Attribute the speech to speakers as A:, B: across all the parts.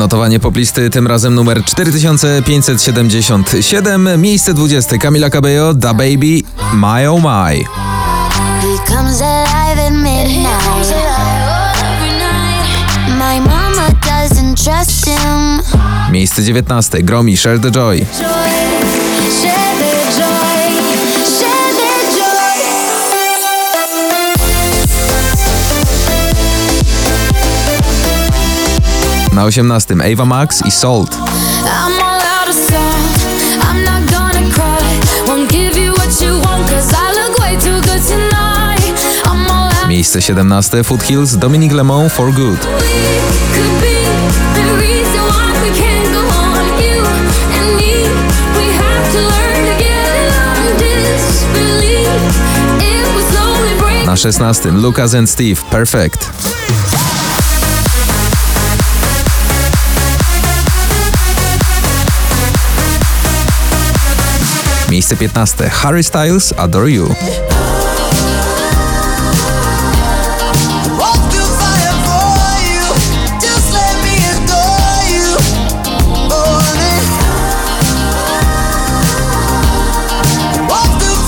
A: Notowanie poplisty, tym razem numer 4577. Miejsce 20. Camila Cabello, Da Baby, My Oh My. Miejsce 19. Gromi, share the joy, Na 18 Ava Max i Salt. Miejsce 17 Foothills Dominique Lemont For Good. Na 16 Lucas and Steve Perfect. Miejsce 15. Harry Styles, Adore You.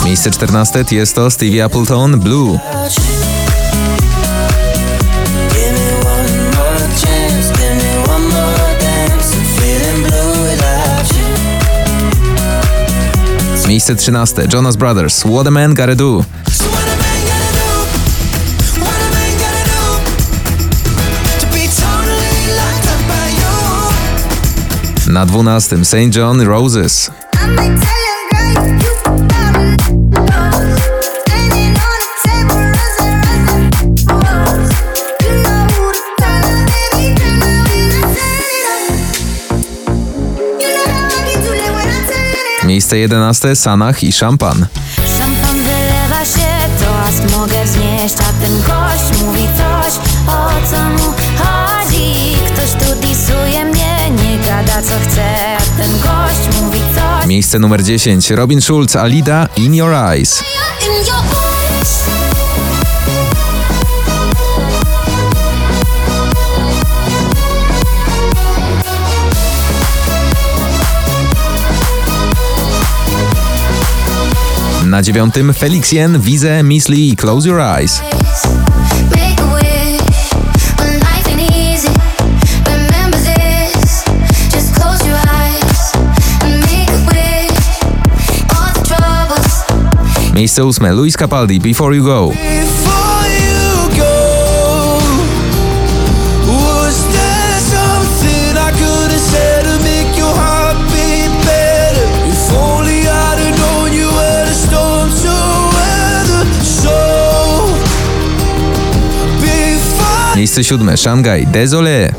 A: Miejsce 14 jest to Stevie Appleton Blue. Miejsce 13. Jonas Brothers. What a man gotta do. Na 12. St. John Roses. Miejsce 11. Sanach i Szampan.
B: Szampan wylewa się, toast mogę wznieść, a ten gość mówi coś, o co mu chodzi. Ktoś tu disuje mnie, nie gada co chce, a ten gość mówi coś.
A: Miejsce numer 10. Robin Schulz, Alida, In Your Eyes.
B: In your
A: Na dziewiątym Felix Yen, Wize, Miss Lee
B: i Close Your Eyes.
A: Miejsce ósme Luis Capaldi, Before You Go. Miejsce siódme Szangaj Désolé.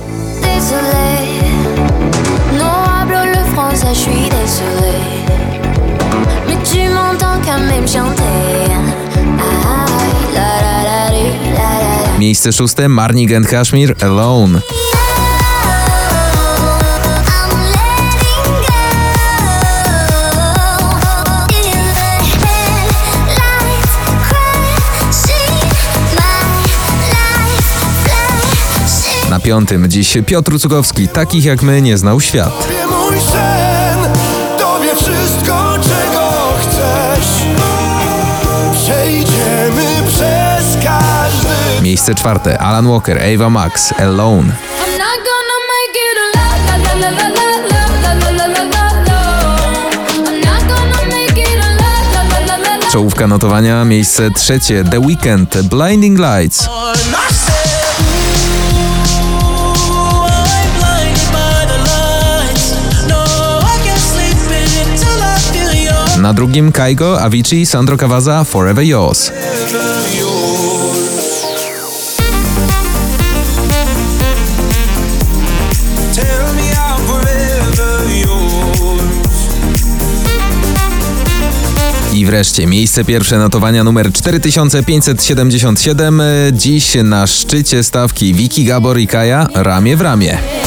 A: Miejsce szóste Marnie Gent Kashmir Alone. piątym dziś Piotr Cugowski, takich jak my nie znał świat. Miejsce czwarte Alan Walker, Ava Max, Alone. Czołówka notowania, miejsce trzecie The Weekend, Blinding Lights. Na drugim Kaigo, Avicii, Sandro
C: I'm forever yours.
A: I wreszcie miejsce pierwsze notowania numer 4577. Dziś na szczycie stawki Wiki Gabor i Kaja ramię w ramię.